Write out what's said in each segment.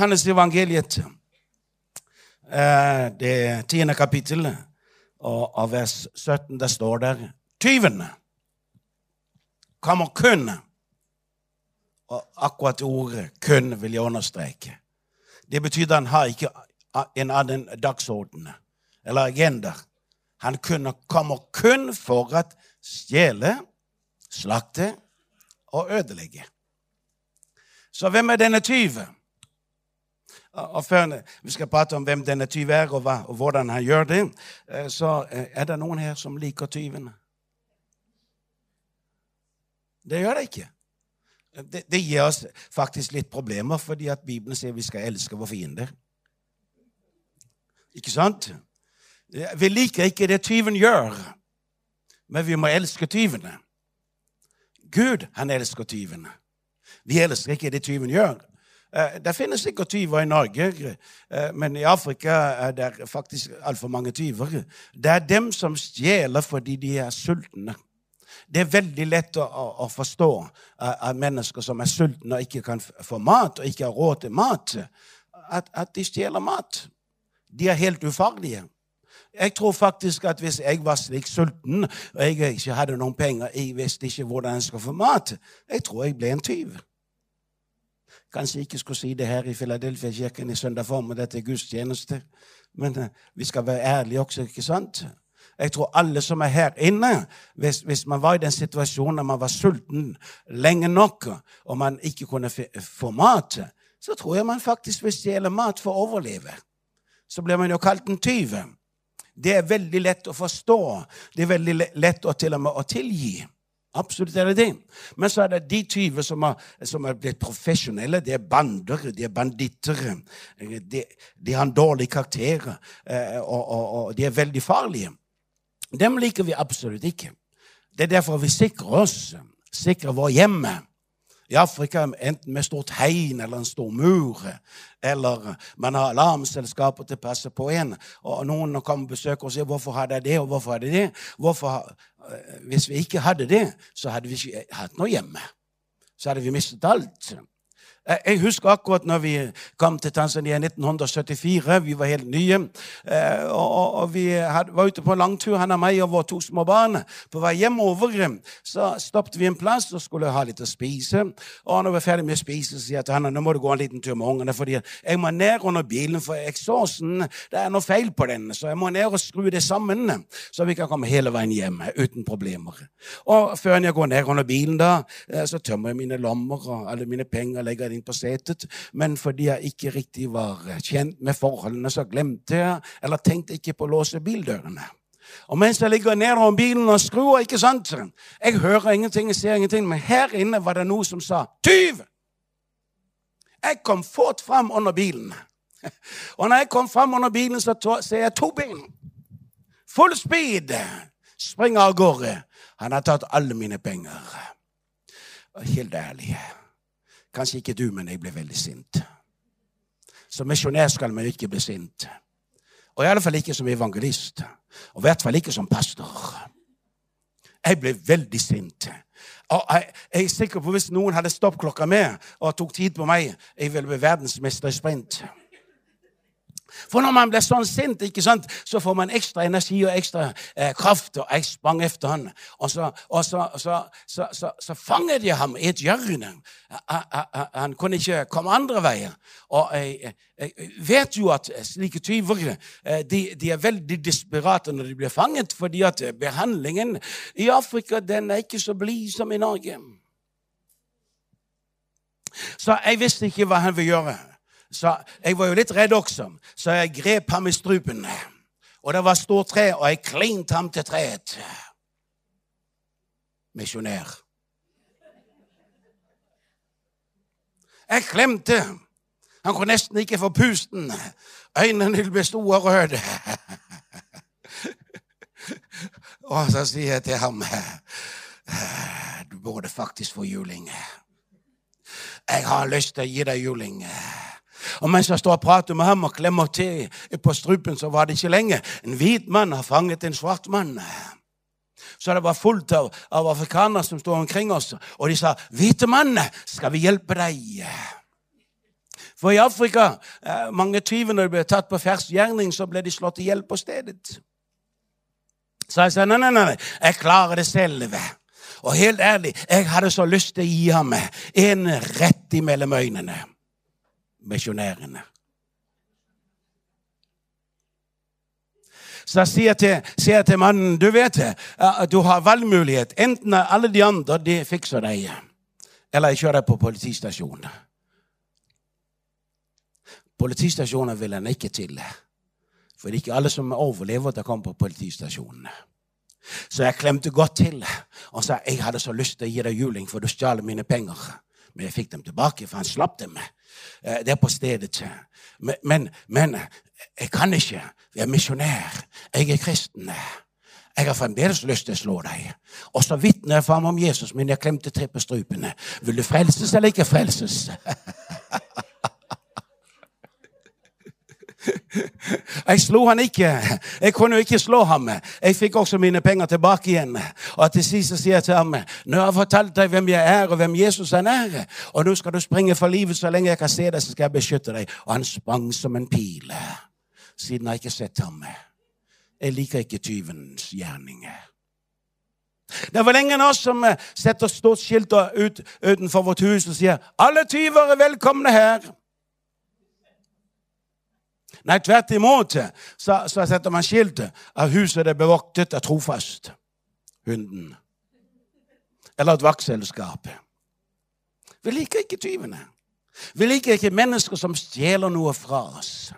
Johannes evangeliet, eh, det tiende kapittelet, og av vers 17, der står der Tyven kommer kun Og akkurat ordet 'kun' vil jeg understreke. Det betyr han har ikke en annen dagsorden eller agenda. Han kommer kun for å stjele, slakte og ødelegge. Så hvem er denne tyven? Og før vi skal prate om hvem denne tyven er, og, hva, og, hvordan han gjør det, eh, så eh, er det noen her som liker tyvene. Det gjør det ikke. Det, det, gir oss faktisk litt problemer, fordi at Bibelen sier vi skal elske våre fiender. Ikke sant? Vi liker ikke det tyven gjør, men vi må elske tyvene. Gud, han elsker tyvene. Vi elsker ikke det tyven gjør. Eh, det finnes sikkert tyver i Norge, eh, men i Afrika er det faktisk altfor mange tyver. Det er dem som stjeler fordi de er sultne. Det er veldig lett å, å, forstå av mennesker som er sultne og ikke kan få mat, og ikke har råd til mat, at, at de stjeler mat. De er helt ufarlige. Jeg tror faktisk at hvis jeg var slik sulten og jeg ikke hadde noen penger, jeg visste ikke hvordan jeg skulle få mat, jeg tror jeg ble en tyv. Kanskje jeg ikke skulle si det her i Filadelfia-kirken i søndag dette er gudstjeneste, men uh, vi skal være ærlige også, ikke sant? Jeg tror alle som er her inne, hvis, hvis man var i den situasjonen at man var sulten lenge nok, og man ikke kunne få mat, så tror jeg man faktisk vil stjele mat for å overleve. Så blir man jo kalt en tyv. Det er veldig lett å forstå. Det er veldig lett å til og med å tilgi. Absolutt er det det. Men så er det de tyver som, som har blitt profesjonelle. De er bander, de er banditter. De, de har en dårlig karakter, eh, og, og, og de er veldig farlige. Dem liker vi absolutt ikke. Det er derfor vi sikrer oss, sikrer vår hjemme. I Afrika enten med stort hegn eller en stor mur, eller man har alarmselskaper til å passe på en. Og noen kommer og besøker og sier 'Hvorfor hadde jeg det?' og 'Hvorfor hadde jeg det?' Hvorfor, eh, hvis vi ikke hadde det, så hadde vi ikke hatt noe hjemme. Så hadde vi mistet alt. Eh, jeg husker akkurat når vi kom til Tanzania i 1974. Vi var helt nye. Eh, og vi var ute på en langtur, han og meg og våre to små barn. På vei hjemover så stoppet vi en plass og skulle ha litt å spise. Og når vi var ferdig med å spise, sier jeg til han nå må du gå en liten tur med ungene, fordi jeg må ned under bilen, for eksosen det er noe feil på den. Så jeg må ned og skru det sammen, så vi kan komme hele veien hjem uten problemer. Og før jeg går ned under bilen, da, eh, så tømmer jeg mine lommer og alle mine penger. legger inn på setet, men fordi jeg ikke riktig var kjent med forholdene, så glemte jeg eller tenkte ikke på å låse bildørene. Og mens jeg ligger nede om bilen og skrur, ikke sant Jeg hører ingenting, jeg ser ingenting, men her inne var det noe som sa 'tyv'. Jeg kom fort fram under bilen. Og når jeg kom fram under bilen, så ser jeg to ben. Full speed. Springer av gårde. Han har tatt alle mine penger. Helt ærlig. Kanskje ikke du, men jeg ble veldig sint. Som misjonær skal man ikke bli sint. Og i alle fall ikke som evangelist. Og i hvert fall ikke som pastor. Jeg ble veldig sint. Og jeg, jeg er sikker på Hvis noen hadde stoppklokka med og tok tid på meg, jeg ville bli verdensmester i sprint. For når man blir sånn sint, ikke sant, så får man ekstra energi og ekstra eh, kraft. Og jeg sprang efter han, og så, og så, så, så, fanget jeg ham i et hjørne. Han kunne ikke komme andre veier. Og jeg, jeg vet jo at slike tyver eh, de, de, er veldig desperate når de blir fanget, fordi at behandlingen i Afrika den er ikke så blid som i Norge. Så jeg visste ikke hva han ville gjøre. Så jeg var jo litt redd også, så jeg grep ham i strupen. Og det var stort tre, og jeg klinte ham til treet. Misjonær. Jeg klemte. Han kunne nesten ikke få pusten. Øynene ble store og røde. Og så sier jeg til ham Du burde faktisk få juling. Jeg har lyst til å gi deg juling. Og mens jeg står og prater med ham og klemmer til på strupen, så var det ikke lenge. En hvit mann har fanget en svart mann. Så det var fullt av, av afrikanere som stod omkring oss, og de sa, 'Hvite mann, skal vi hjelpe deg?' For i Afrika, eh, mange tyvene ble tatt på fersk gjerning, så ble de slått i hjel på stedet. Så jeg sa nei, nei, nei, jeg klarer det selv. Og helt ærlig, jeg hadde så lyst til å gi ham en rett imellom øynene. Misjonærene. Så jeg sier til, sier til mannen du vet det, du har valgmulighet. Enten alle de andre de fikser deg, eller jeg kjører på politistasjonen. Politistasjoner vil han ikke til. For det er ikke alle som overlever til å komme på politistasjonen. Så jeg klemte godt til og sa jeg hadde så lyst til å gi deg juling, for du stjal mine penger. Men jeg fikk dem tilbake, for han slapp dem. Eh, det er på stedet. Men, men, jeg kan ikke. Jeg er misjonær. Jeg er kristen. Jeg har fremdeles lyst til å slå deg. Og så vitner jeg fram om Jesus, men jeg klemte tre. Vil du frelses eller ikke frelses? Jeg slo han ikke. Jeg kunne jo ikke slå ham. Jeg fikk også mine penger tilbake igjen. Og til sist sier jeg til ham nå har jeg fortalt deg hvem jeg er, og hvem Jesus han er, og nå skal du springe for livet så lenge jeg kan se deg, så skal jeg beskytte deg. Og han sprang som en pil. Siden har jeg ikke sett ham. Jeg liker ikke tyvens gjerninger. Det var av oss som setter stort skilt ut, utenfor vårt hus og sier 'Alle tyver er velkomne her'. Nei, tvert imot så, så setter man skiltet at huset er bevoktet av trofast. Hunden. Eller et vaktselskap. Vi liker ikke tyvene. Vi liker ikke mennesker som stjeler noe fra oss.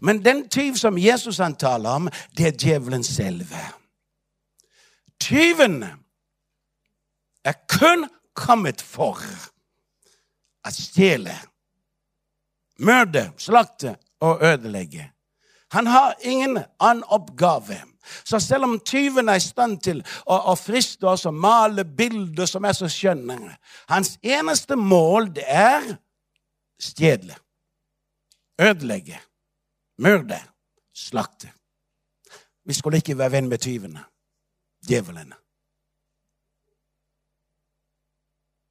Men den tyv som Jesus han taler om, det er djevelen selve. Tyven er kun kommet for å stjele, myrde, slakte å ødelegge. Han har ingen annen oppgave. Så selv om tyven er i stand til å, å friste oss og male bilder som er så skjønne Hans eneste mål, det er stjele, ødelegge, myrde, slakte. Vi skulle ikke være venn med tyvene, djevlene.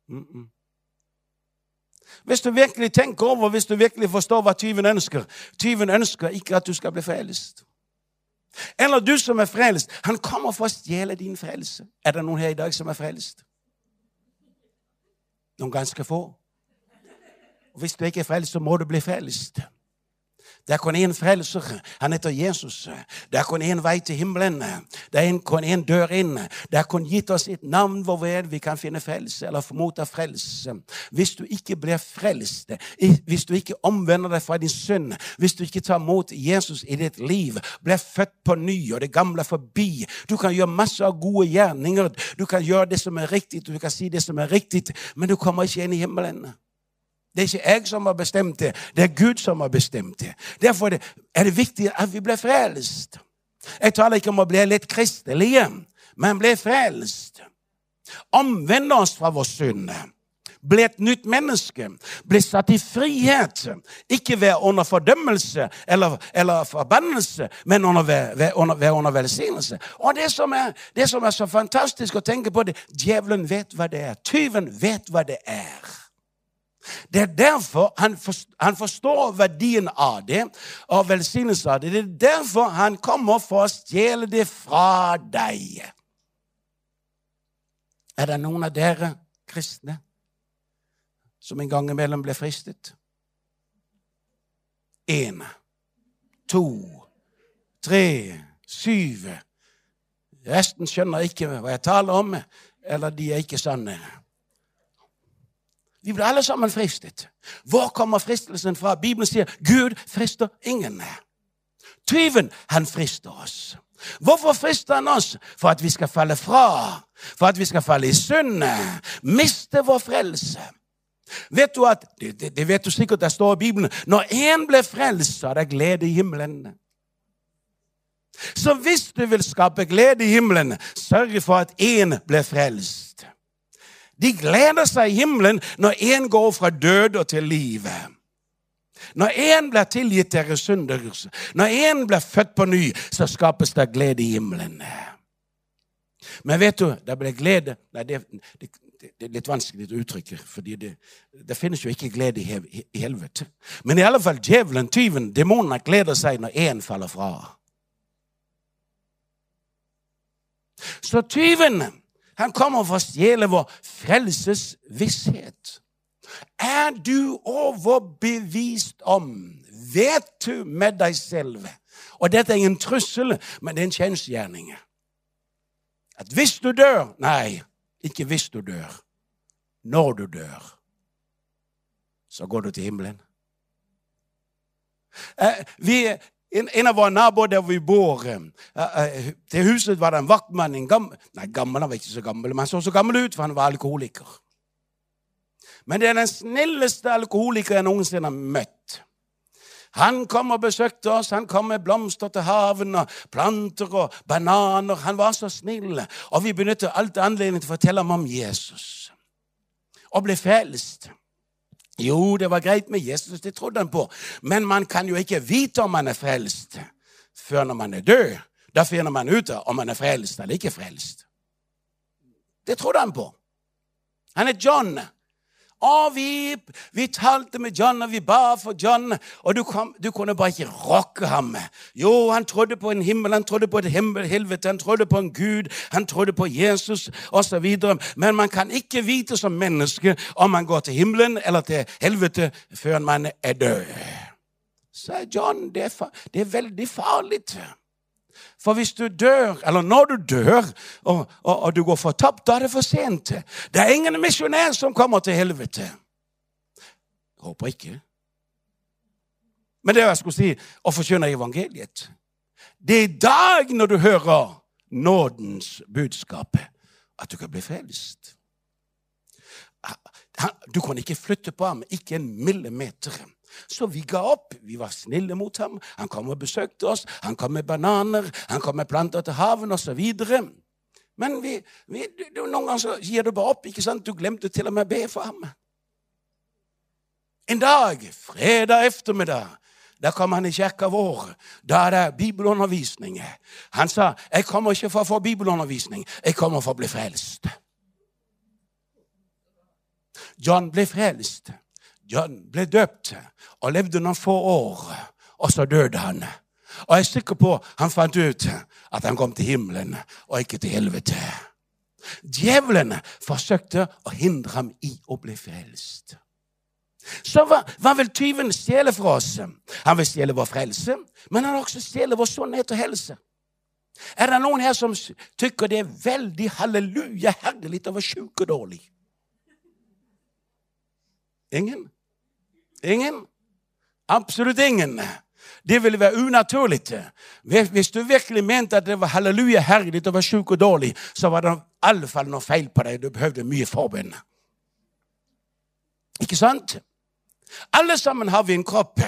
Mm -mm. Hvis du virkelig tenker over, hvis du virkelig forstår hva tyven ønsker Tyven ønsker ikke at du skal bli frelst. Eller du som er frelst. Han kommer for å stjele din frelse. Er det noen her i dag som er frelst? Noen ganske få. Og Hvis du ikke er frelst, så må du bli frelst. Det er kun én frelser. Han heter Jesus. Det er kun én vei til himmelen. Det er kun én dør inn. Det er kun gitt oss et navn hvorved vi kan finne frelse eller motta frelse. Hvis du ikke blir frelst, hvis du ikke omvender deg fra din synd, hvis du ikke tar mot Jesus i ditt liv, blir født på ny, og det gamle forbi Du kan gjøre masse av gode gjerninger. Du kan gjøre det som er riktig, du kan si det som er riktig, men du kommer ikke inn i himmelen. Det er ikke jeg som har bestemt det, det er Gud som har bestemt det. Derfor er det viktig at vi blir frelst. Jeg taler ikke om å bli litt kristelige, men bli frelst. Omvende oss fra vår synd. Bli et nytt menneske. Bli satt i frihet. Ikke ved under fordømmelse eller, eller forbannelse, men under, ved, under, under velsignelse. Og det som, er, det som er så fantastisk å tenke på, det djevelen vet hva det er. Tyven vet hva det er. Det er derfor han, forstår, verdien av det og velsignelsen av det. Det er derfor han kommer for å stjele det fra deg. Er det noen av dere kristne som en gang imellom ble fristet? Én, to, tre, syv. Resten skjønner ikke hva jeg taler om, eller de er ikke sanne. Vi blir alle sammen fristet. Hvor kommer fristelsen fra? Bibelen sier Gud frister ingen. Tyven, han frister oss. Hvorfor frister han oss? For at vi skal falle fra. For at vi skal falle i synd. Miste vår frelse. Vet du at, det, det vet du sikkert det står i Bibelen når én ble frelst, så er det glede i himmelen. Så hvis du vil skape glede i himmelen, sørg for at én ble frelst. De gleder seg i himmelen når én går fra død og til livet. Når én blir tilgitt deres synder, når én blir født på ny, så skapes det glede i himmelen. Men vet du, det blir glede Nei, det, det, det er litt vanskelig å uttrykke, fordi det, det finnes jo ikke glede i, hev, i helvete. Men i alle fall djevelen, tyven, demonene gleder seg når én faller fra. Så tyven, han kommer for å stjele vår frelsesvisshet. Er du overbevist om, vet du med deg selv Og dette er ingen trussel, men det er en kjensgjerning. At hvis du dør Nei, ikke hvis du dør. Når du dør, så går du til himmelen. Eh, vi, en, en, av våre naboer der vi bor uh, uh, Til huset var det en vaktmann. En gammel, nei, gammel, han var ikke så gammel, men han så så gammel ut, for han var alkoholiker. Men det er den snilleste alkoholikeren jeg noensinne har møtt. Han kom og besøkte oss. Han kom med blomster til haven og planter og bananer. Han var så snill. Og vi benyttet alt anledning til å fortelle ham om Jesus. Og ble frelst. Jo, det var greit med Jesus, det trodde han på. Men man kan jo ikke vite om man er frelst før når man er død. Da finner man ut om man er frelst eller ikke frelst. Det trodde han på. Han er John. Og vi, vi talte med John, og vi ba for John, og du, kom, du, kunne bare ikke rocke ham. Jo, han trodde på en himmel, han trodde på et helvete, han trodde på en Gud, han trodde på Jesus osv. Men man kan ikke vite som menneske om man går til himmelen eller til helvete før man er død. Så John, det er, det er veldig farlig. For hvis du dør, eller når du dør, og, og, og du går fortapt, da er det for sent. Det er ingen misjonær som kommer til helvete. Håper ikke. Men det jeg skulle si, å forkynne evangeliet Det er i dag, når du hører nådens budskap, at du kan bli frelst. Du kan ikke flytte på ham, ikke en millimeter. Så vi ga opp. Vi var snille mot ham. Han kom og besøkte oss. Han kom med bananer, han kom med planter til haven osv. Men vi, vi, noen ganger så gir du bare opp. ikke sant? Du glemte til og med å be for ham. En dag, fredag ettermiddag, da kom han i kirka vår. Da er det bibelundervisning. Han sa, 'Jeg kommer ikke for å få bibelundervisning, jeg kommer for å bli frelst'. John ble frelst. John ble døpt og levde noen få år, og så døde han. Og jeg er sikker på han fant ut at han kom til himmelen og ikke til helvete. Djevelen forsøkte å hindre ham i å bli frelst. Så hva, hva vil tyven stjele fra oss? Han vil stjele vår frelse, men han vil også stjele vår sunnhet og helse. Er det noen her som tykker det er veldig halleluja herlig å være sjuk og dårlig? Ingen? Ingen? Absolutt ingen. Det ville være unaturlig. Hvis du virkelig mente at det var halleluja herlig å være sjuk og dårlig, så var det i alle fall noe feil på deg. Du behøvde mye forbønn. Ikke sant? Alle sammen har vi en kropp.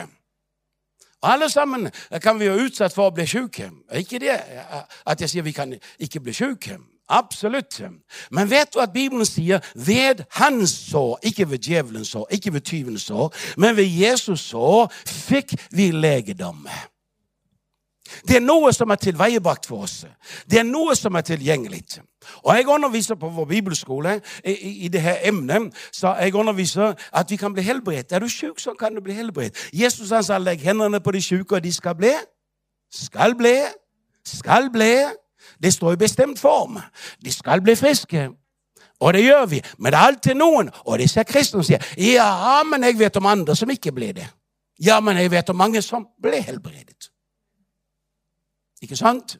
Og alle sammen kan vi være utsatt for å bli syke. Ikke det at jeg sier vi kan ikke bli syke. Absolutt. Men vet du at Bibelen sier 'ved hans sår', ikke ved djevelens sår, ikke ved tyvens sår, men ved Jesus sår fikk vi legedom. Det er noe som er tilveiebrakt for oss. Det er noe som er tilgjengelig. Og Jeg underviser på vår bibelskole i, i det her emnet. så jeg underviser at vi kan bli helbredt. Er du syk, så kan du bli helbredt. Jesus han sa 'legg hendene på de syke, og de skal bli'. Skal bli. Skal bli. Det står i bestemt form. De skal bli friske. Og det gjør vi. Men det er alltid noen, og disse kristne sier, ja, men jeg vet om andre som ikke ble det. Ja, men jeg vet om mange som ble helbredet. Ikke sant?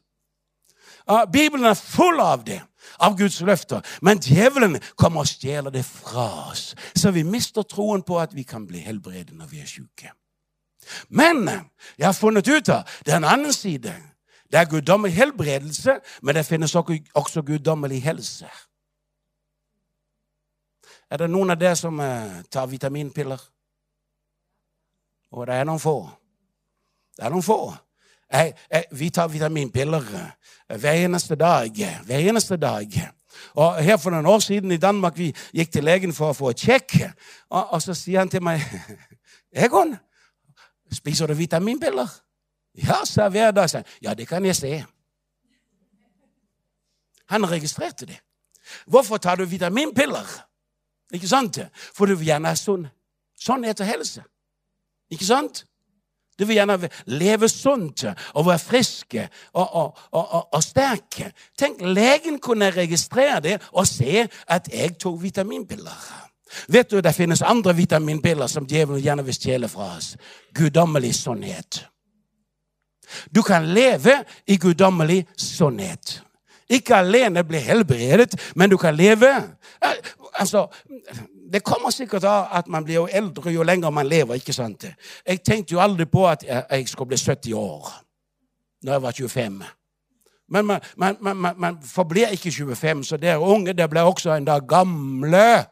Bibelen er full av det, av Guds løfter. Men djevelen kommer og stjeler det fra oss. Så vi mister troen på at vi kan bli helbredet når vi er syke. Men jeg har funnet ut av det er en annen side. Det er guddommelig helbredelse, men det finnes også guddommelig helse. Er det noen av dere som uh, tar vitaminpiller? Og det er noen få. Det er noen få. Jeg, jeg, vi tar vitaminpiller uh, hver eneste dag. Hver eneste dag. Og her For noen år siden i Danmark vi gikk til legen for å få et sjekk. Og, og så sier han til meg Egon, spiser du vitaminpiller? Ja, sa hver dag. Ja, det kan jeg se. Han registrerte det. Hvorfor tar du vitaminpiller? Ikke sant? For du vil gjerne ha sånn, Sunnhet og helse. Ikke sant? Du vil gjerne leve sunt og være friske og, og, og, og sterke. Tenk, legen kunne registrere det og se at jeg tok vitaminpiller. Vet du, det finnes andre vitaminpiller som djevelen gjerne vil stjele fra oss. Guddommelig sannhet. Du kan leve i guddommelig sannhet. Ikke alene bli helbredet, men du kan leve. Altså, det kommer sikkert av at man blir jo eldre jo lenger man lever. ikke sant? Jeg tenkte jo aldri på at jeg skulle bli 70 år når jeg var 25. Men man, man, man, man forblir ikke 25, så dere unge det blir også en dag gamle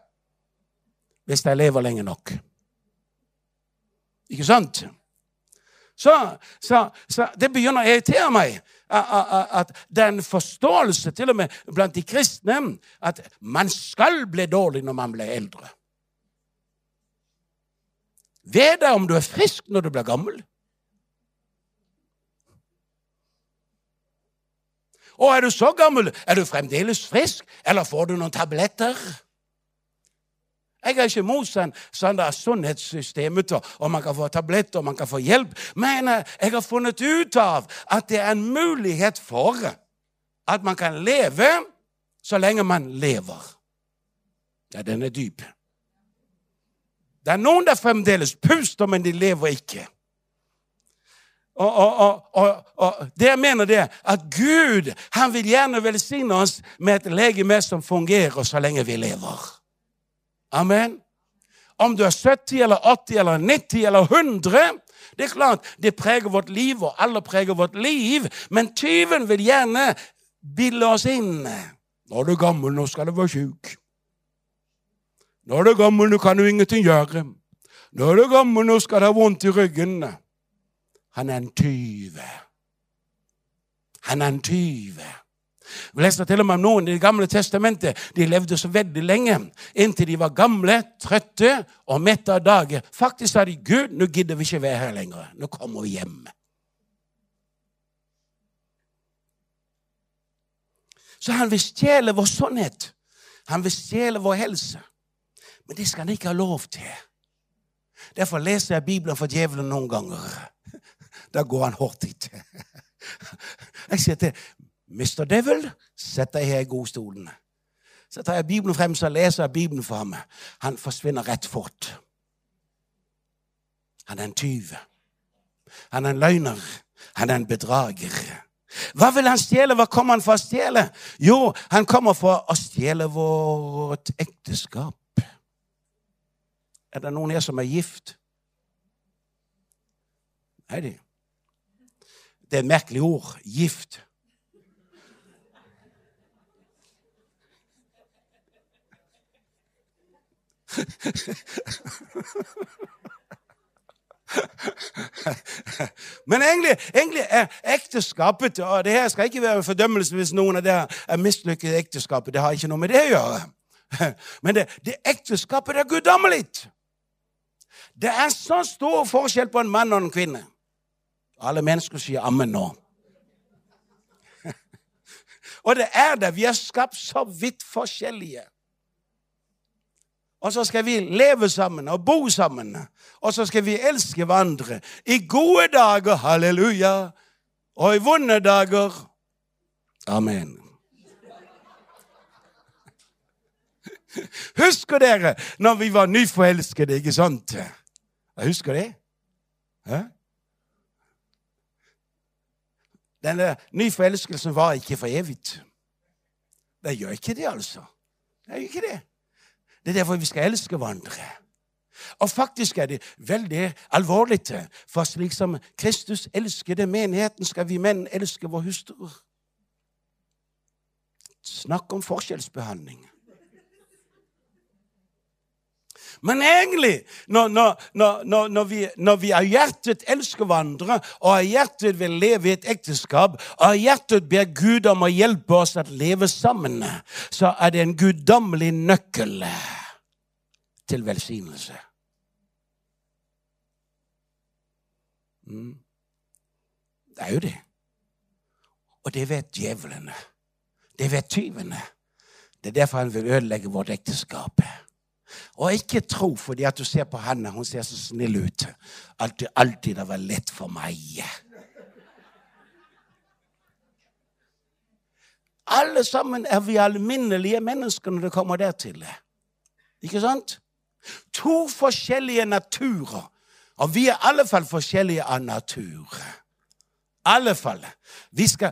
hvis de lever lenge nok. Ikke sant? Så, så, så det begynner å irritere meg at det er en forståelse, til og med blant de kristne, at man skal bli dårlig når man blir eldre. Vet deg om du er frisk når du blir gammel. Og er du så gammel, er du fremdeles frisk, eller får du noen tabletter? Jeg er ikke imot sånn, sånn sunnhetssystemet, og man kan få tabletter og man kan få hjelp. Men eh, jeg har funnet ut av at det er en mulighet for at man kan leve så lenge man lever. Ja, den er dyp. Det er noen der fremdeles puster, men de lever ikke. Og, og, og, og, det jeg mener det at Gud han vil gjerne velsigne oss med et legeme som fungerer så lenge vi lever. Amen. Om du er 70 eller 80 eller 90 eller 100 Det er klart, det preger vårt liv, og alle preger vårt liv. Men tyven vil gjerne bilde oss inn. Nå er du gammel, nå skal du være sjuk. Nå er du gammel, nå kan du ingenting gjøre. Nå er du gammel, nå skal du ha vondt i ryggen. Han er en tyv. Han er en tyv. Vi leser til og med om noen i Det gamle testamentet. De levde så veldig lenge inntil de var gamle, trøtte og mette av dager. Faktisk sa de Gud, nå gidder vi ikke være her lenger. Nå kommer vi hjem. Så han vil stjele vår sannhet. Han vil stjele vår helse. Men det skal han ikke ha lov til. Derfor leser jeg Bibelen for djevelen noen ganger. Da går han hardt hit. Jeg sier til Mr. Devil, sett deg her i godstolen. Så tar jeg Bibelen frem, så leser jeg Bibelen for ham. Han forsvinner rett fort. Han er en tyv. Han er en løgner. Han er en bedrager. Hva vil han stjele? Hva kommer han for å stjele? Jo, han kommer for å stjele vårt ekteskap. Er det noen her som er gift? Nei, det Det er et merkelig ord. Gift. Men egentlig, egentlig, er ekteskapet og det her skal ikke være fordømmelse hvis noen av dere er mislykket i ekteskapet. Det har ikke noe med det å gjøre. Men det, det ekteskapet er guddommelig. Det er så stor forskjell på en mann og en kvinne. Alle mennesker sier 'ammen' nå. og det er det. Vi er skapt så vidt forskjellige. Og så skal vi leve sammen og bo sammen. Og så skal vi elske hverandre. I gode dager, halleluja, og i vonde dager Amen. Husker dere når vi var nyforelskede, ikke sant? Jeg husker det. Hæ? Denne nyforelskelsen var ikke for evig. Det gjør ikke det, altså. Det gjør ikke det. Det er derfor vi skal elske hverandre. Og faktisk er det veldig alvorlig. For slik som Kristus elskede menigheten, skal vi menn elske vår hustru. Snakk om forskjellsbehandling. Men egentlig, når, når, når, vi, når vi av hjertet elsker hverandre, og av hjertet vil leve i et ekteskap, og av hjertet ber Gud om å hjelpe oss å leve sammen, så er det en guddommelig nøkkel til velsignelse. Mm. Det er jo det. Og det vet djevlene. Det vet tyvene. Det er derfor han vil ødelegge vårt ekteskap. Og ikke tro fordi at du ser på henne, hun ser så snill ut, at det alltid har vært lett for meg. Alle sammen er vi alminnelige mennesker når det kommer dertil. Ikke sant? To forskjellige naturer. Og vi er i alle fall forskjellige av natur alle fall. Skal,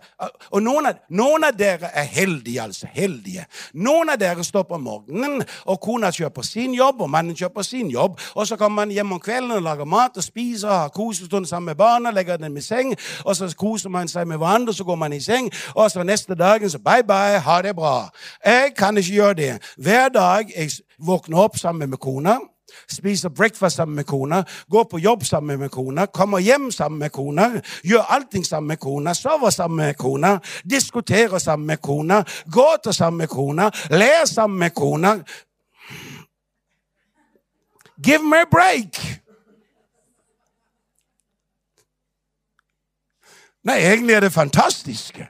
og noen av, noen av, dere er heldige, altså. Heldige. Noen av dere står på morgenen, og kona kjøper sin jobb, og mannen kjøper sin jobb. Og så kommer man hjem om kvelden og lager mat og spiser og har kosestund sammen med barna, legger dem i seng, og så koser man seg med hverandre, og så går man i seng, og så neste dagen så bye, bye, ha det bra. Jeg kan ikke gjøre det. Hver dag jeg våkner opp sammen med kona spiser breakfast sammen med kona, går på jobb sammen med kona, kommer hjem sammen med kona, gjør allting sammen med kona, sover sammen med kona, diskuterer sammen med kona, gråter sammen med kona, ler sammen med kona. Give me a break! Nei, egentlig er det fantastisk.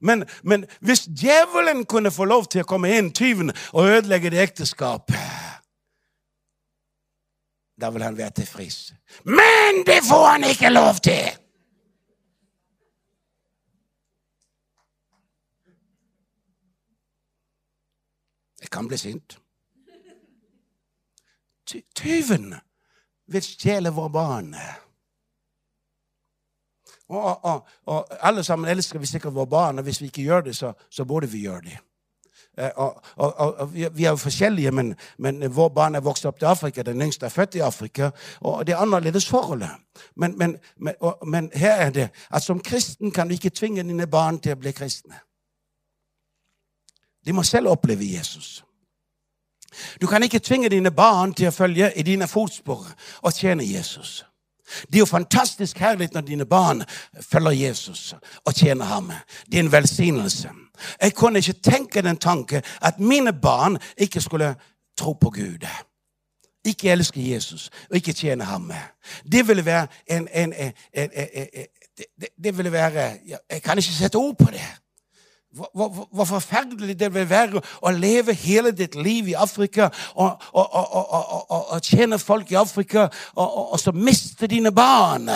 Men, men hvis djevelen kunne få lov til å komme inn, tyven, og ødelegge det ekteskapet da vil han være tilfreds. Men det får han ikke lov til! Jeg kan bli sint. Tyven vil stjele våre barn. Og, og, og, alle sammen elsker vi sikkert våre barn, og hvis vi ikke gjør det, så, så burde vi gjøre det. Eh, og, og, og, vi er jo forskjellige, men, men vår barn er vokst opp til Afrika. Den yngste er født i Afrika. Og det er annerledes forholdet. Men, men, men, her er det at som kristen kan du ikke tvinge dine barn til å bli kristne. De må selv oppleve Jesus. Du kan ikke tvinge dine barn til å følge i dine fotspor og tjene Jesus. Det er jo fantastisk herlig når dine barn følger Jesus og tjener ham. Det er en velsignelse. Jeg kunne ikke tenke den tanke at mine barn ikke skulle tro på Gud. Ikke elske Jesus og ikke tjene ham. Det ville være en, en, en, en det, det, ville være Jeg kan ikke sette ord på det. Hvor, hvor, forferdelig det vil være å leve hele ditt liv i Afrika og, og, og, og tjene folk i Afrika, og, så miste dine barn.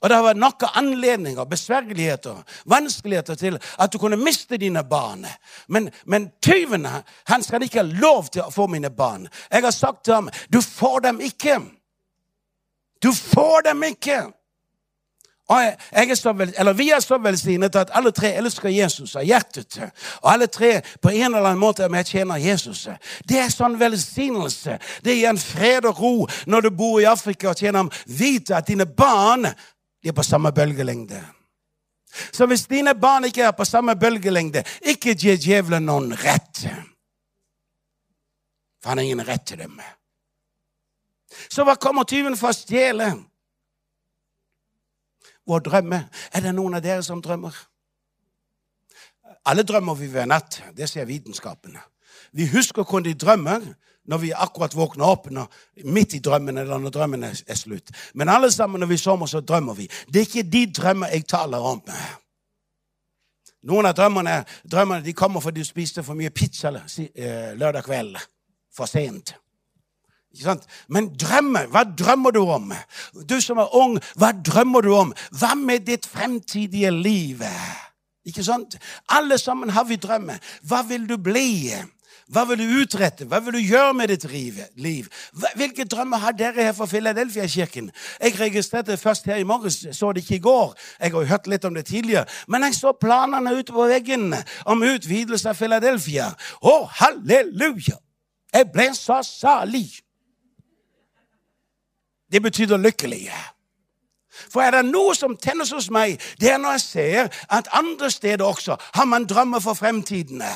Og det har vært nok anledninger, besvergeligheter, vanskeligheter til at du kunne miste dine barn. Men, men tyven han skal ikke ha lov til å få mine barn. Jeg har sagt til ham du får dem ikke. Du får dem ikke. Og jeg, jeg er så vel, eller Vi er så velsignet at alle tre elsker Jesus av hjertet. Og alle tre på en eller annen måte er tjener Jesus. Det er sånn velsignelse. Det gir en fred og ro når du bor i Afrika og tjener ham. Vite at dine barn de er på samme bølgelengde. Så hvis dine barn ikke er på samme bølgelengde, ikke gi djevelen noen rett. For han har ingen rett til dem. Så hva kommer tyven for å stjele? Vår drømme. Er det noen av dere som drømmer? Alle drømmer vi ved natt. Det sier vitenskapen. Vi husker hvordan de drømmer når vi akkurat våkner opp, når, midt i drømmen eller når drømmen er, er, slutt. Men alle sammen når vi sover, så drømmer vi. Det er ikke de drømmer jeg taler om. Noen av drømmene, drømmene kommer fordi du spiste for mye pizza eh, lørdag kveld. For sent. Men drømmer, hva drømmer du om? Du som er ung, hva drømmer du om? Hva med ditt fremtidige liv? Ikke sant? Alle sammen har vi drømmer. Hva vil du bli? Hva vil du utrette? Hva vil du gjøre med ditt liv? Hvilke drømmer har dere her for Philadelphia-kirken? Jeg registrerte først her i morges, så det ikke i går. Jeg har jo hørt litt om det tidligere. Men jeg så planene ute på veggen om utvidelse av Philadelphia. Å, halleluja! Jeg ble så salig. Det betyr lykkelige. For er det noe som tennes hos meg, det er når jeg ser at andre steder også har man drømmer for fremtidene.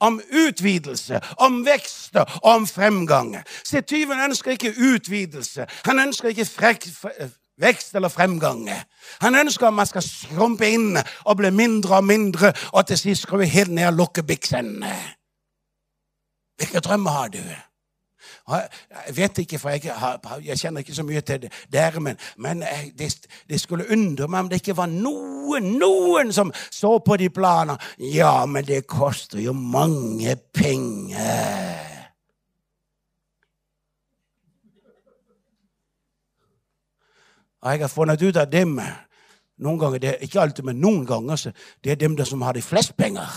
om utvidelse, om vekst og om fremgang. Se, tyven ønsker ikke utvidelse. Han ønsker ikke frek, vekst eller fremgang. Han ønsker at man skal skrumpe inn og bli mindre og mindre, og til sist skru helt ned og lukke biksen. Hvilke drømmer har du? Jeg vet ikke, for jeg, jeg kjenner ikke så mye til dere, men, men eh, det, de skulle undre meg om det ikke var noen, noen som så på de planene. Ja, men det koster jo mange penger. Og jeg har funnet ut av dem eh, noen ganger, det, Ikke alltid, men noen ganger så det er dem der som har de flest penger.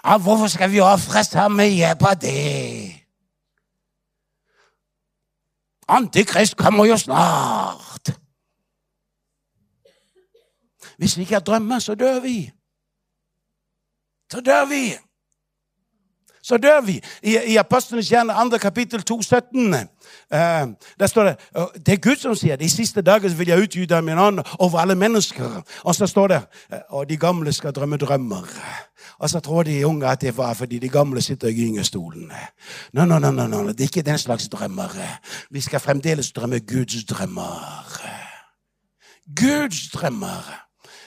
Ja, hvorfor skal vi ofre så mye på det? Antikrist kommer jo snart. Hvis vi ikke har drømmer, så dør vi. Så dør vi. Så dør vi. I, i Apostlenes gjerne 2. kapittel 2, 17, uh, der står det Det er Gud som sier det. I siste dager vil jeg utgyte min ånd over alle mennesker. Og så står det og de gamle skal drømme drømmer. Og så tror de unge at det var fordi de gamle sitter i gyngestolen. No, no, no, no, no, det er ikke den slags drømmer. Vi skal fremdeles drømme Guds drømmer. Guds drømmer.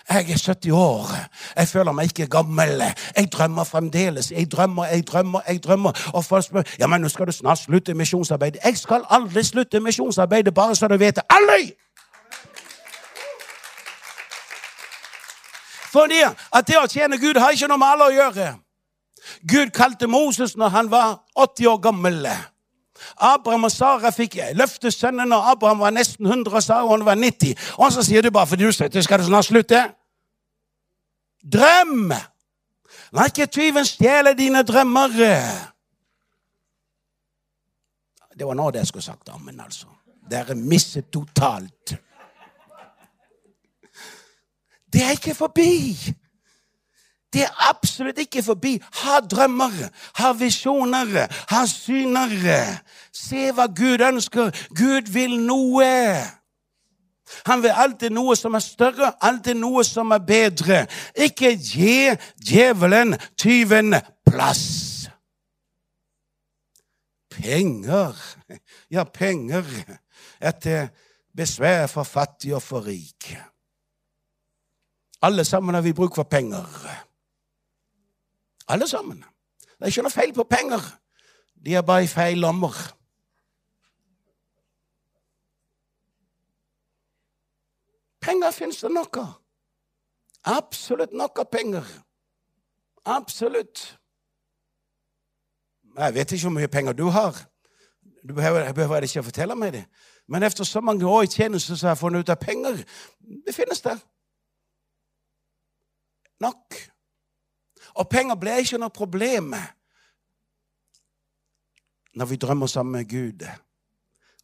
Jeg er 70 år. Jeg føler meg ikke gammel. Jeg drømmer fremdeles. Jeg drømmer, jeg drømmer, jeg drømmer. Og folk spør ja, men nå skal du snart slutte misjonsarbeidet. Jeg skal aldri slutte misjonsarbeidet, bare så du vet det. Aldri! Fordi at det å tjene Gud har ikke noe med alle å gjøre. Gud kalte Moses når han var 80 år gammel. Abraham og Sara fikk løftesønnen når Abraham var nesten 100 og Sara hun var 90. Og så sier du bare fordi du sier skal du snart slutte. Drøm! La ikke tyven stjele dine drømmer. Det var nå det jeg skulle sagt ammen, altså. Dere misset totalt. Det er ikke forbi. Det er absolutt ikke forbi. Ha drømmer, ha visjoner, ha syner. Se hva Gud ønsker. Gud vil noe. Han vil alltid noe som er større, alltid noe som er bedre. Ikke gi djevelen, tyven, plass. Penger. Ja, penger. Etter besvær for fattig og for rik. Alle sammen har vi bruk for penger. Alle sammen. Det er ikke noe feil på penger. De er bare i feil lommer. Penger fins det nok av. Absolutt nok av penger. Absolutt. Jeg vet ikke hvor mye penger du har. Du behøver, behøver ikke å fortelle meg det. Men etter så mange år i tjeneste så har jeg funnet ut at penger det finnes der. Nok. Og penger ble ikke noe problem når vi drømmer sammen med Gud,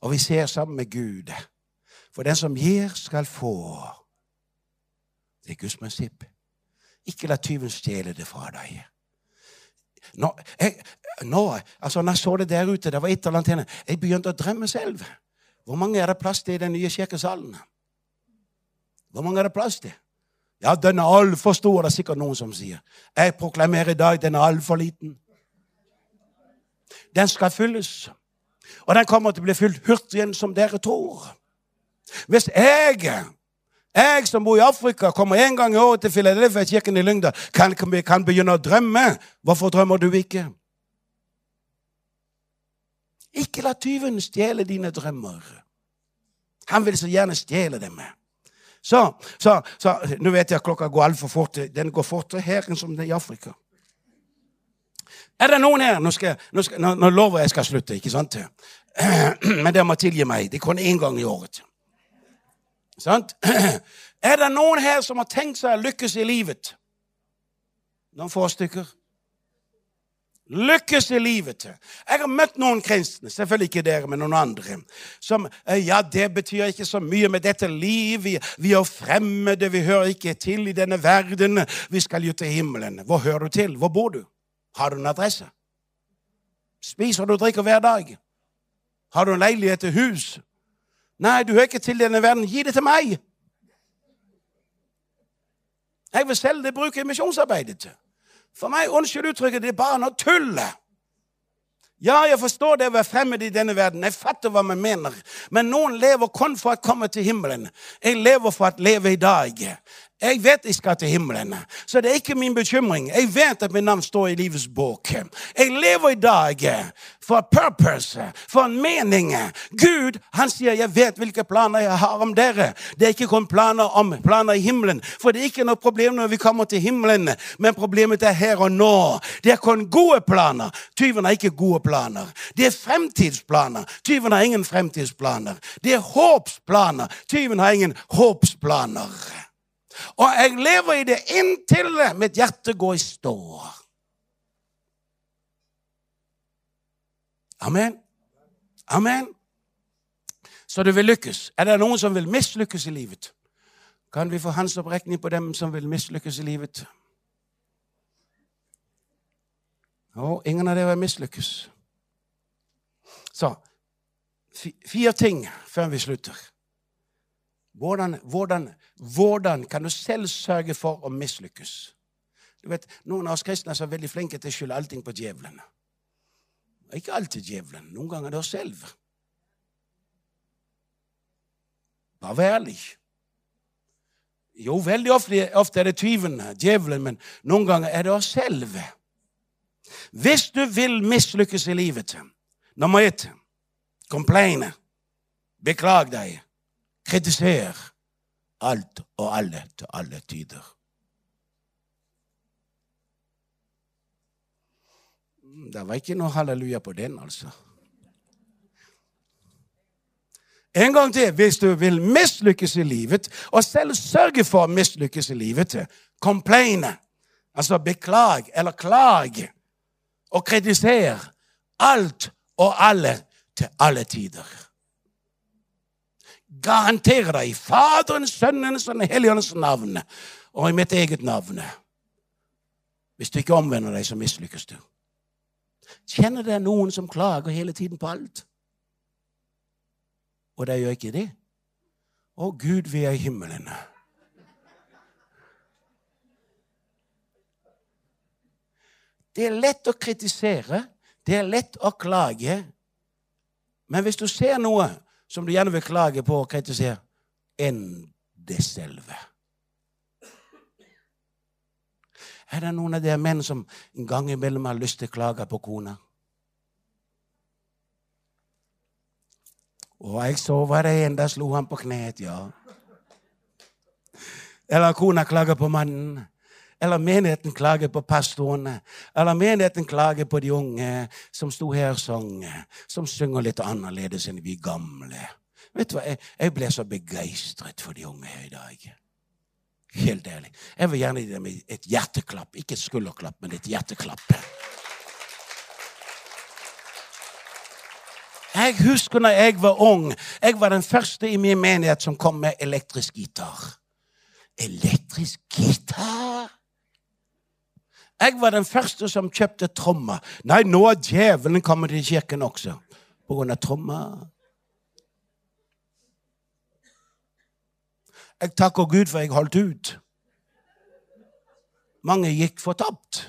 og vi ser sammen med Gud. For den som gir, skal få. Det er Guds prinsipp. Ikke la tyven stjele det fra deg. Nå, jeg, nå, altså når jeg så det der ute, det var et eller annet henne, jeg begynte å drømme selv. Hvor mange er det plass til i den nye kirkesalen? Hvor mange er det plass til? Ja, den er altfor stor, det er sikkert noen som sier. Jeg proklamerer i dag den er altfor liten. Den skal fylles. Og den kommer til å bli fylt hurtigere som dere tror. Hvis jeg, jeg som bor i Afrika, kommer en gang i året til Filadelfia-kirken i Lyngdal, kan, kan begynne å drømme, hvorfor drømmer du ikke? Ikke la tyven stjele dine drømmer. Han vil så gjerne stjele dem. Så, så, så Nå vet jeg at klokka går altfor fort. Den går fortere her enn som det er i Afrika. Er det noen her Nå, skal, nå, skal, nå, nå lover jeg skal slutte, ikke sant? Men dere må tilgi meg. Det er kun én gang i året. Sant? Er det noen her som har tenkt seg å lykkes i livet? Noen få stykker. Lykkes i livet. Jeg har møtt noen kristne, selvfølgelig ikke dere, men noen andre, som Ja, det betyr ikke så mye med dette liv. Vi, vi er fremmede, vi hører ikke til i denne verden. Vi skal jo til himmelen. Hvor hører du til? Hvor bor du? Har du en adresse? Spiser du og drikker hver dag? Har du en leilighet til hus? Nei, du hører ikke til denne verden. Gi det til meg! Jeg vil selv det bruke misjonsarbeidet. For meg, unnskyld uttrykket, det er bare noe tull. Ja, jeg forstår det å være fremmed i denne verden. Jeg fatter hva man mener. Men noen lever kun for å komme til himmelen. Jeg lever for å leve i dag. Jeg vet jeg skal til himmelen, så det er ikke min bekymring. Jeg vet at mitt navn står i livets bok. Jeg lever i dag for purpose, for en mening. Gud han sier 'jeg vet hvilke planer jeg har om dere'. Det er ikke kun planer om planer i himmelen, for det er ikke noe problem når vi kommer til himmelen, men problemet er her og nå. Det er kun gode planer. Tyven har ikke gode planer. Det er fremtidsplaner. Tyven har ingen fremtidsplaner. Det er håpsplaner. Tyven har ingen håpsplaner. Og jeg lever i det inntil mitt hjerte går i stå. Amen. Amen. Så du vil lykkes. Er det noen som vil mislykkes i livet? Kan vi få hans opprekning på dem som vil mislykkes i livet? Å, ingen av dere vil mislykkes. Så fire ting før vi slutter. Hvordan, hvordan, hvordan, kan du selv sørge for å mislykkes? Du vet, Noen av oss kristne er veldig flinke til å skylde allting på djevelen. Ikke alltid djevelen. Noen ganger er det oss selv. Bare vær ærlig. Jo, veldig ofte, ofte er det tyven, djevelen, men noen ganger er det oss selv. Hvis du vil mislykkes i livet, nummer ett complaine, beklag deg, kritiser alt og alle til alle tider. Det var ikke noe halleluja på den, altså. En gang til, hvis du vil mislykkes i livet, og selv sørge for å mislykkes i livet, complaine, altså beklag eller klag, og kritisere alt og alle til alle tider. Garanterer deg i Faderens, Sønnens og Den hellige ånds navn og i mitt eget navn. Hvis du ikke omvender deg, så mislykkes du. Kjenner det noen som klager hele tiden på alt? Og de gjør ikke det. Å Gud, vi er i himmelen. Det er lett å kritisere, det er lett å klage. Men hvis du ser noe som du gjerne vil klage på kritisere, enn det selve. Er det noen av dere menn som en gang imellom har lyst til å klage på kona? Og jeg så var det en, da slo han på kneet, ja. Eller kona klager på mannen. Eller menigheten klager på pastorene. Eller menigheten klager på de unge som sto her og sang. Som synger litt annerledes enn vi gamle. Vet du hva, Jeg, jeg ble så begeistret for de unge her i dag. Helt ærlig. Jeg vil gjerne gi dem et hjerteklapp. Ikke et skulderklapp, men et hjerteklapp. Jeg husker når jeg var ung. Jeg var den første i min menighet som kom med elektrisk gitar. Elektrisk gitar? Jeg var den første som kjøpte trommer. Nei, nå er djevelen kommet til kirken også på grunn av trommer. Jeg takker Gud for jeg holdt ut. Mange gikk fortapt.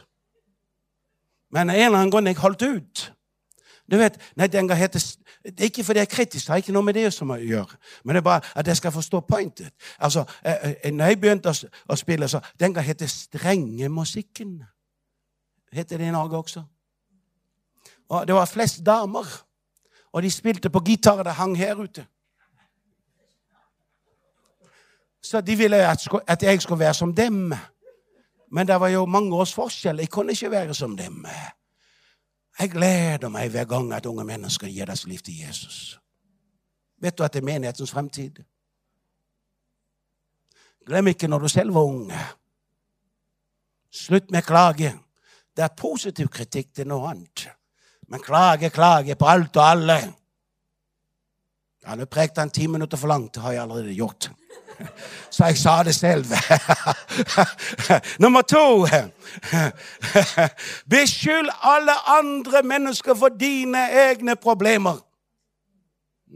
Men en eller annen grunn jeg holdt ut. Du vet, nei, den gang heter, Det er ikke fordi jeg er kritisk, det har ikke noe med det som å gjøre. Men det er bare at jeg skal forstå pointet. Altså, eh, eh, når jeg begynte å, spille, så Den gang het det strengemusikken heter det i Norge også. Og det var flest damer. Og de spilte på gitar. det hang her ute. Så de ville at jeg skulle være som dem. Men det var jo mange års forskjell. Jeg kunne ikke være som dem. Jeg gleder meg hver gang at unge mennesker gir deres liv til Jesus. Vet du at det er menighetens fremtid? Glem ikke når du selv var unge. Slutt med klage. Det er positiv kritikk til noe annet. Men klage, klage på alt og alle. Ja, Nå prekte han ti minutter for langt. Det har jeg allerede gjort. Så jeg sa det selv. Nummer to Beskyld alle andre mennesker for dine egne problemer.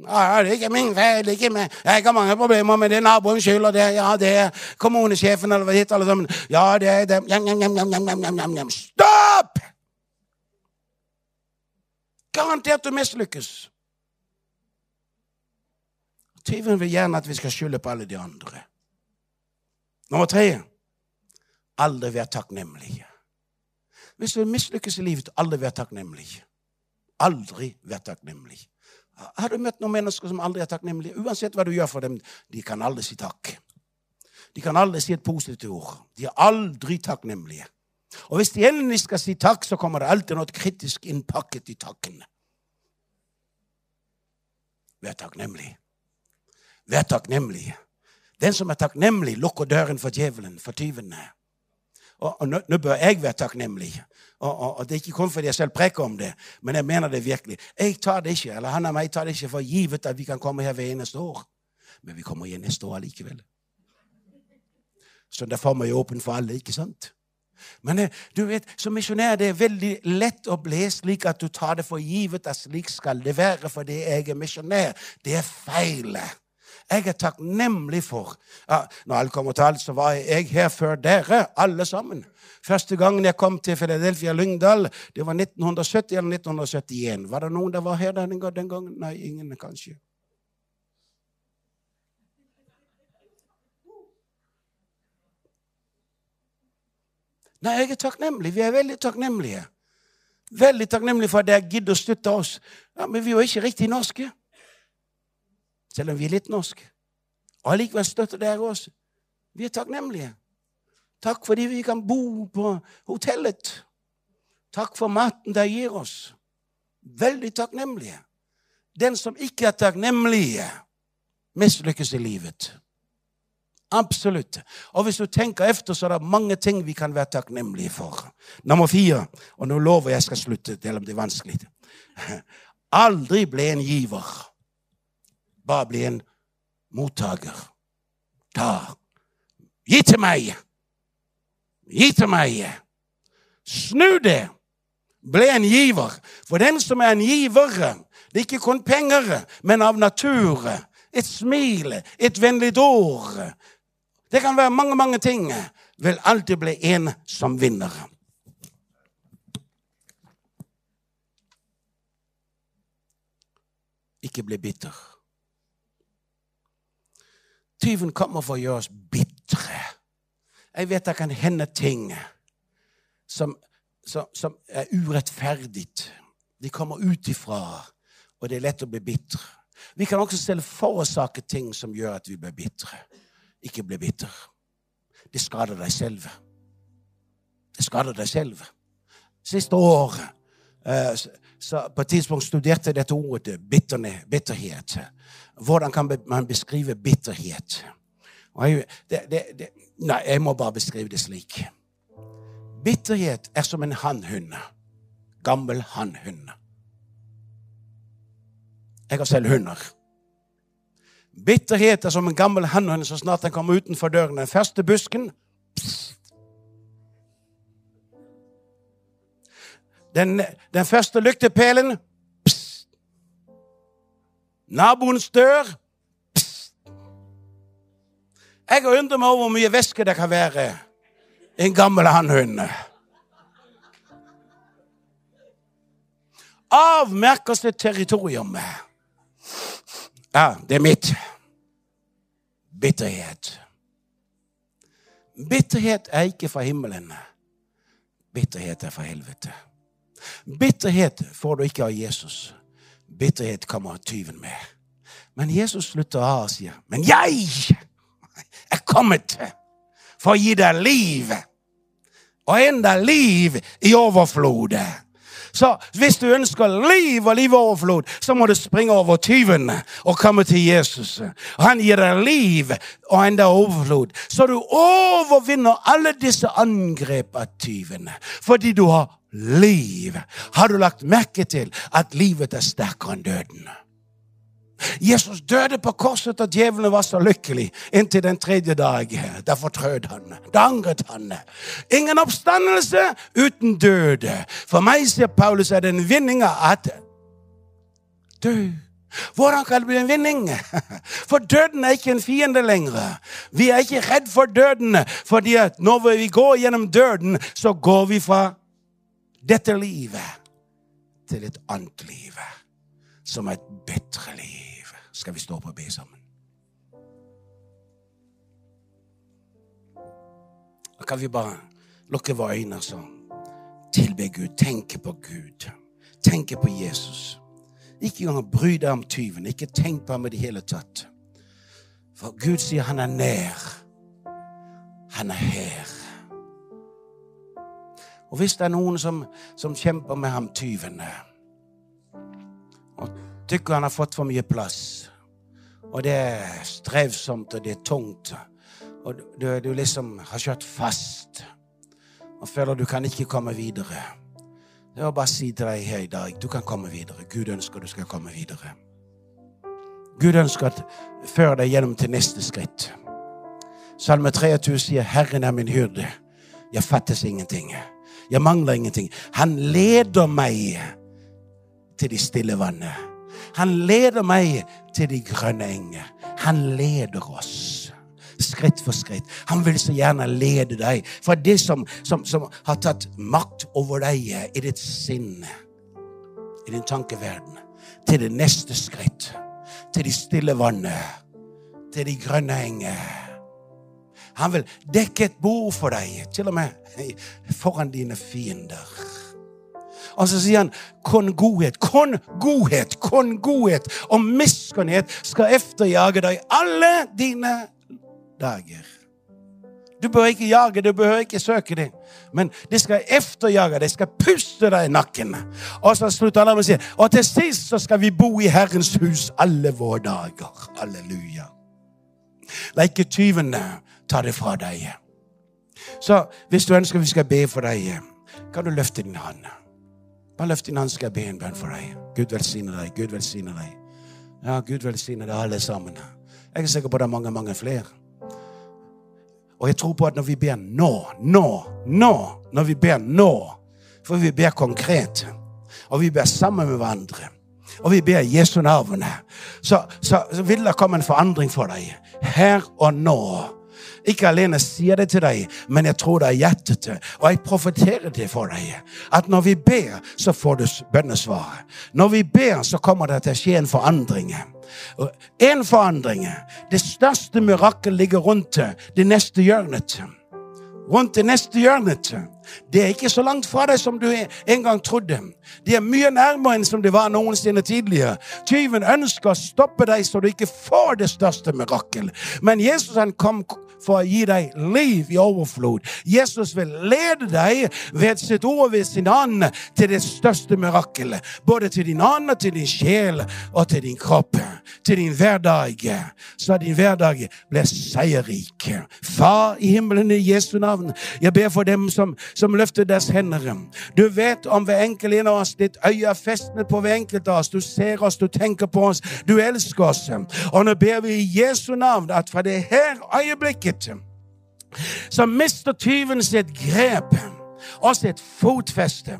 Ja, det er ikke min feil. ikke min. Jeg har mange problemer, men det er naboens skyld. og det, ja, det er kommunesjefen eller det alle sammen. Ja, det er det. Jam, jam, jam. Stopp! Garantert du mislykkes. Tyven vil gjerne at vi skal skylde på alle de andre. Nummer tre aldri være takknemlig. Hvis du mislykkes i livet, aldri være takknemlig. Aldri være takknemlig. Har du møtt noen mennesker som aldri er takknemlige? Uansett hva du gjør for dem, de kan aldri si takk. De kan aldri si et positivt ord. De er aldri takknemlige. Og hvis de endelig skal si takk, så kommer det alltid noe kritisk innpakket i takken. Vær takknemlig. Vær takknemlig. Den som er takknemlig, lukker døren for djevelen, for tyvene. Og, og nå, nå, bør jeg være takknemlig. Og, og, og, Det er ikke kun fordi jeg selv preker om det, men jeg mener det virkelig. Jeg tar det ikke, eller han og meg tar det ikke for givet at vi kan komme her ved eneste år. Men vi kommer igjen neste år likevel. Så derfor må vi åpen for alle, ikke sant? Men eh, du vet, som misjonær det er veldig lett å bli slik at du tar det for givet at slik skal det være fordi jeg er misjonær. Det er feil. Jeg er takknemlig for ja, Når alt kommer til alt, så var jeg her før dere, alle sammen. Første gangen jeg kom til Philadelphia Lyngdal, det var 1970 eller 1971. Var det noen der var her den gangen? Nei, ingen, kanskje. Nei, jeg er takknemlig. Vi er veldig takknemlige. Veldig takknemlige for at dere gidder å støtte oss. Ja, Men vi er jo ikke riktig norske. Selv om vi er litt norske. Allikevel støtter dere oss. Vi er takknemlige. Takk fordi vi kan bo på hotellet. Takk for maten dere gir oss. Veldig takknemlige. Den som ikke er takknemlig, mislykkes i livet. Absolutt. Og hvis du tenker efter, så er det mange ting vi kan være takknemlige for. Nummer fire, og nå lover jeg skal slutte, selv om det er vanskelig. Aldri bli en giver. Bare bli en mottaker. Ta. Gi til meg. Gi til meg. Snu det. Bli en giver. For den som er en giver, det er ikke kun penger, men av natur. Et smil, et vennlig ord, det kan være mange, mange ting. Vil alltid bli en som vinner. Ikke bli bitter. Tyven kommer for å gjøre oss bitre. Jeg vet det kan hende ting som, som, som er urettferdig. De kommer ut ifra, og det er lett å bli bitre. Vi kan også selv forårsake ting som gjør at vi blir bitre. Ikke bli bitter. Det skader deg selv. Det skader deg selv. Siste år eh, på et tidspunkt studerte jeg dette ordet bitterhet. Hvordan kan man beskrive bitterhet? Jeg, det, det, det, nei, jeg må bare beskrive det slik. Bitterhet er som en hannhund. Gammel hannhund. Jeg har selv hunder. Bitterhet er som en gammel hannhund så snart den kommer utenfor døren. Den første busken pst. Den, den første lyktepælen. Naboens dør. Jeg har undret meg over hvor mye væske det kan være i en gammel hannhund. Avmerker sitt territorium. Ja, det er mitt. Bitterhet. Bitterhet er ikke fra himmelen. Bitterhet er fra helvete. Bitterhet får du ikke av Jesus. Bitterhet kommer tyven med. Men Jesus slutter av og sier, 'Men jeg er kommet for å gi deg liv.' Og enda liv i overflod. Så hvis du ønsker liv og livoverflod, så må du springe over tyven og komme til Jesus. Han gir deg liv og enda overflod. Så du overvinner alle disse angrep av tyvene Fordi du har liv. Har du lagt merke til at livet er sterkere enn døden? Jesus døde på korset, og djevelen var så lykkelig inntil den tredje dag. Da fortrød han. Da angret han. Ingen oppstandelse uten død. For meg, sier Paulus, er det en vinning at dø. Hvordan kan det bli en vinning? For døden er ikke en fiende lenger. Vi er ikke redd for døden, fordi at når vi går gjennom døden, så går vi fra dette livet til et annet liv, som et bedre liv skal vi stå opp og be sammen. kan vi bare lukke våre øyne og tilbe Gud, tenke på Gud, tenke på Jesus. Ikke engang bry deg om tyven, ikke tenk på ham i det hele tatt. For Gud sier han er nær. Han er her. Og hvis det er noen som, som kjemper med ham tyven og tykker han har fått for mye plass, og det er strevsomt, og det er tungt, og du, du liksom har kjørt fast og føler du kan ikke komme videre Det er å bare si til deg her i dag du kan komme videre. Gud ønsker du skal komme videre. Gud ønsker at føre deg gjennom til neste skritt. Salme 23 sier 'Herren er min hyrde'. Jeg fattes ingenting. Jeg mangler ingenting. Han leder meg til de stille vannet. Han leder meg til de grønne enger. Han leder oss skritt for skritt. Han vil så gjerne lede deg. For det som, som, som har tatt makt over deg i ditt sinn, i din tankeverden, til det neste skritt, til de stille vannet, til de grønne enger. Han vil dekke et bord for deg, til og med foran dine fiender. Og så sier han kon godhet, kon godhet, kon godhet og miskunnhet skal efterjage deg alle dine dager. Du bør ikke jage, du bør ikke søke det. Men det skal efterjage deg, skal puste deg i nakken. Og så slutter han med å si og til sist så skal vi bo i Herrens hus alle våre dager. Halleluja. La ikke tyvene ta det fra deg. Så hvis du ønsker vi skal be for deg, kan du løfte din hånd. Bare løft din hånd, skal jeg be en bønn for deg. Gud velsigne deg. Gud velsigne deg. Ja, Gud velsigne deg alle sammen. Jeg er sikker på det er mange, mange flere. Og jeg tror på at når vi ber nå, nå, nå Når vi ber nå, for vi ber konkret, og vi ber sammen med hverandre, og vi ber Jesu navn, så, så, så vil det komme en forandring for deg. Her og nå. Ikke alene sier det til deg, men jeg tror det er hjertet. til. Og jeg profeterer det for deg. At når vi ber, så får du bønnesvar. Når vi ber, så kommer det til å skje en forandring. En forandring. Det største mirakel ligger rundt det neste hjørnet. Rundt det neste hjørnet. Det er ikke så langt fra deg som du en gang trodde. Det er mye nærmere enn som det var noensinne tidligere. Tyven ønsker å stoppe deg så du ikke får det største mirakel. Men Jesus han kom for å gi deg liv i overflod. Jesus vil lede deg ved sitt ord ved sin ånd til det største mirakelet. Både til din ånd og til din sjel og til din kropp. Til din hverdag. Så din hverdag blir seierrik. Far i himmelen i Jesu navn, jeg ber for dem som, som løfter deres hender. Du vet om hver enkelt en av oss. Ditt øye er festnet på hver enkelt av oss. Du ser oss, du tenker på oss, du elsker oss. Og nå ber vi i Jesu navn at fra det her øyeblikket blikket, så mister tyven sitt grep og sitt fotfeste.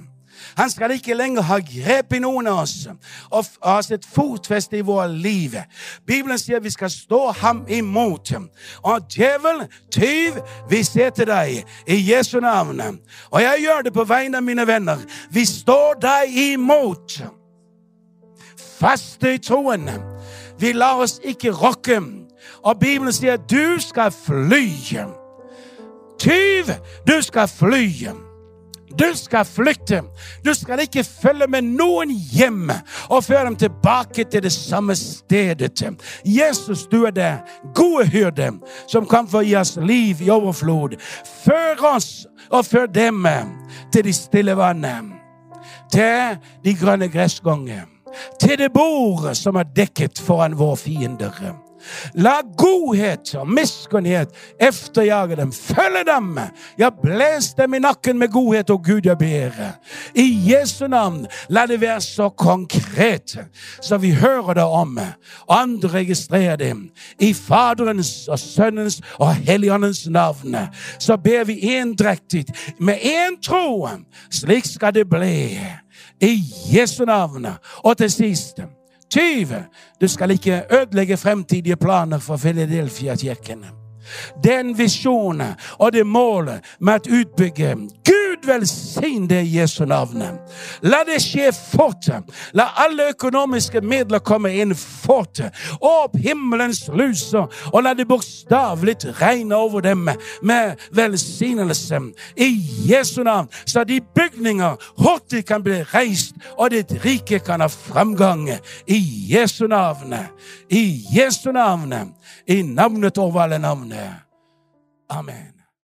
Han skal ikke lenger ha grep i noen av oss og ha sitt fotfeste i vårt liv. Bibelen sier vi skal stå ham imot. Og djevel, tyv, vi ser til deg i Jesu navn. Og jeg gjør det på vegne av mine venner. Vi står deg imot. Faste i troen. Vi lar oss ikke rokke og Bibelen sier du skal fly. Tyv, du skal fly. Du skal flykte. Du skal ikke følge med noen hjem og føre dem tilbake til det samme stedet. Jesus, du er det gode hyrde som kan få gi oss liv i overflod. Før oss og før dem til de stille vannet, til de grønne gressganger, til det bordet som er dekket foran våre fiender. La godhet og miskunnhet efterjage dem. Følge dem. Ja, bles dem i nakken med godhet og Gud jeg ber. I Jesu navn, la det være så konkret så vi hører det om. Andre registrerer det. I Faderens og Sønnens og Helligåndens navn. Så ber vi endrektig med én tro. Slik skal det bli. I Jesu navn. Og til sist Tyv! Du skal ikke ødelegge fremtidige planer for Philadelphia-kirken. Den visjonen og det målet med å utbygge Gud velsign det i Jesu navn. La det skje fort. La alle økonomiske midler komme inn fort. Opp himmelens luser, og la det bokstavelig regne over dem med velsignelse. I Jesu navn, så de bygninger hurtig kan bli reist, og ditt rike kan ha framgang. I Jesu navn. I Jesu navn. I navnet over alle navn. Amen.